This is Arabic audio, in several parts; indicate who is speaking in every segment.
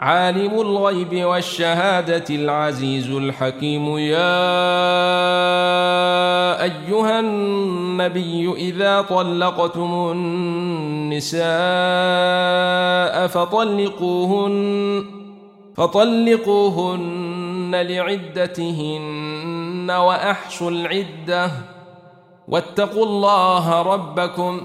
Speaker 1: عالم الغيب والشهادة العزيز الحكيم يا أيها النبي إذا طلقتم النساء فطلقوهن فطلقوهن لعدتهن وأحشوا العدة واتقوا الله ربكم ۖ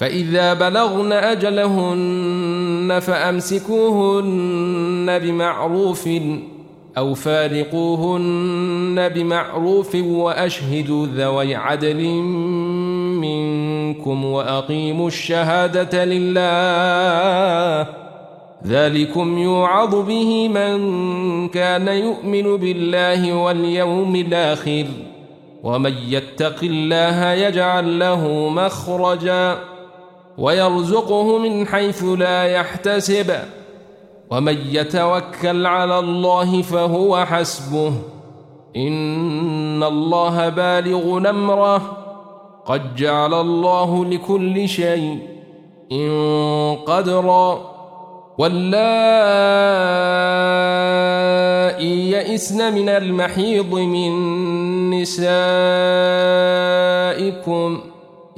Speaker 1: فإذا بلغن أجلهن فأمسكوهن بمعروف أو فارقوهن بمعروف وأشهدوا ذوي عدل منكم وأقيموا الشهادة لله ذلكم يوعظ به من كان يؤمن بالله واليوم الآخر ومن يتق الله يجعل له مخرجاً ويرزقه من حيث لا يحتسب ومن يتوكل على الله فهو حسبه إن الله بالغ نمره قد جعل الله لكل شيء إن قدرا واللائي يئسن من المحيض من نسائكم ۖ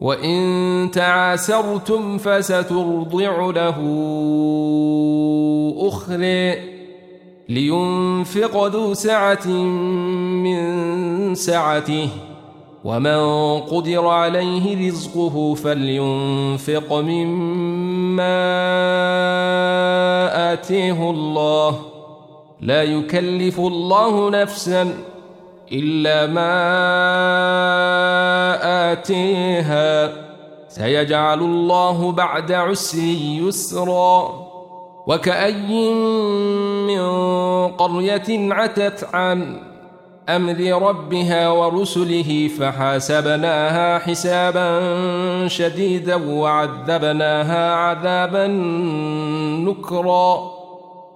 Speaker 1: وإن تعاسرتم فسترضع له أخرى لينفق ذو سعة من سعته ومن قدر عليه رزقه فلينفق مما آتيه الله لا يكلف الله نفساً إلا ما آتيها سيجعل الله بعد عسر يسرا وكأي من قرية عتت عن أمر ربها ورسله فحاسبناها حسابا شديدا وعذبناها عذابا نكرا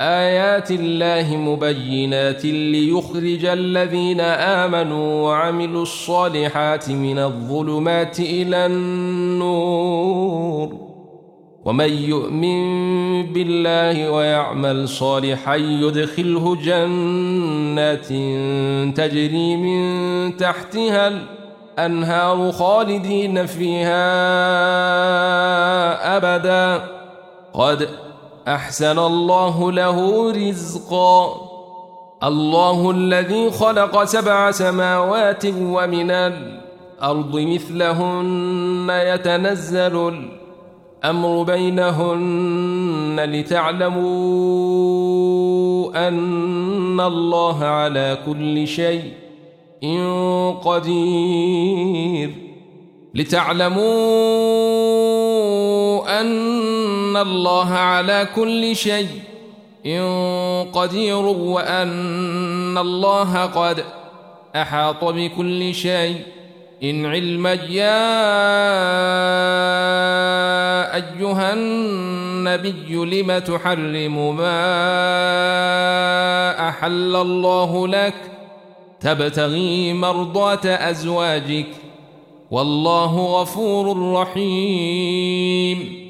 Speaker 1: آيات الله مبينات ليخرج الذين آمنوا وعملوا الصالحات من الظلمات إلى النور ومن يؤمن بالله ويعمل صالحا يدخله جنات تجري من تحتها الأنهار خالدين فيها أبدا قد أحسن الله له رزقا الله الذي خلق سبع سماوات ومن الأرض مثلهن يتنزل الأمر بينهن لتعلموا أن الله على كل شيء قدير لتعلموا أن الله على كل شيء إن قدير وأن الله قد أحاط بكل شيء إن علم يا أيها النبي لم تحرم ما أحل الله لك تبتغي مرضاة أزواجك والله غفور رحيم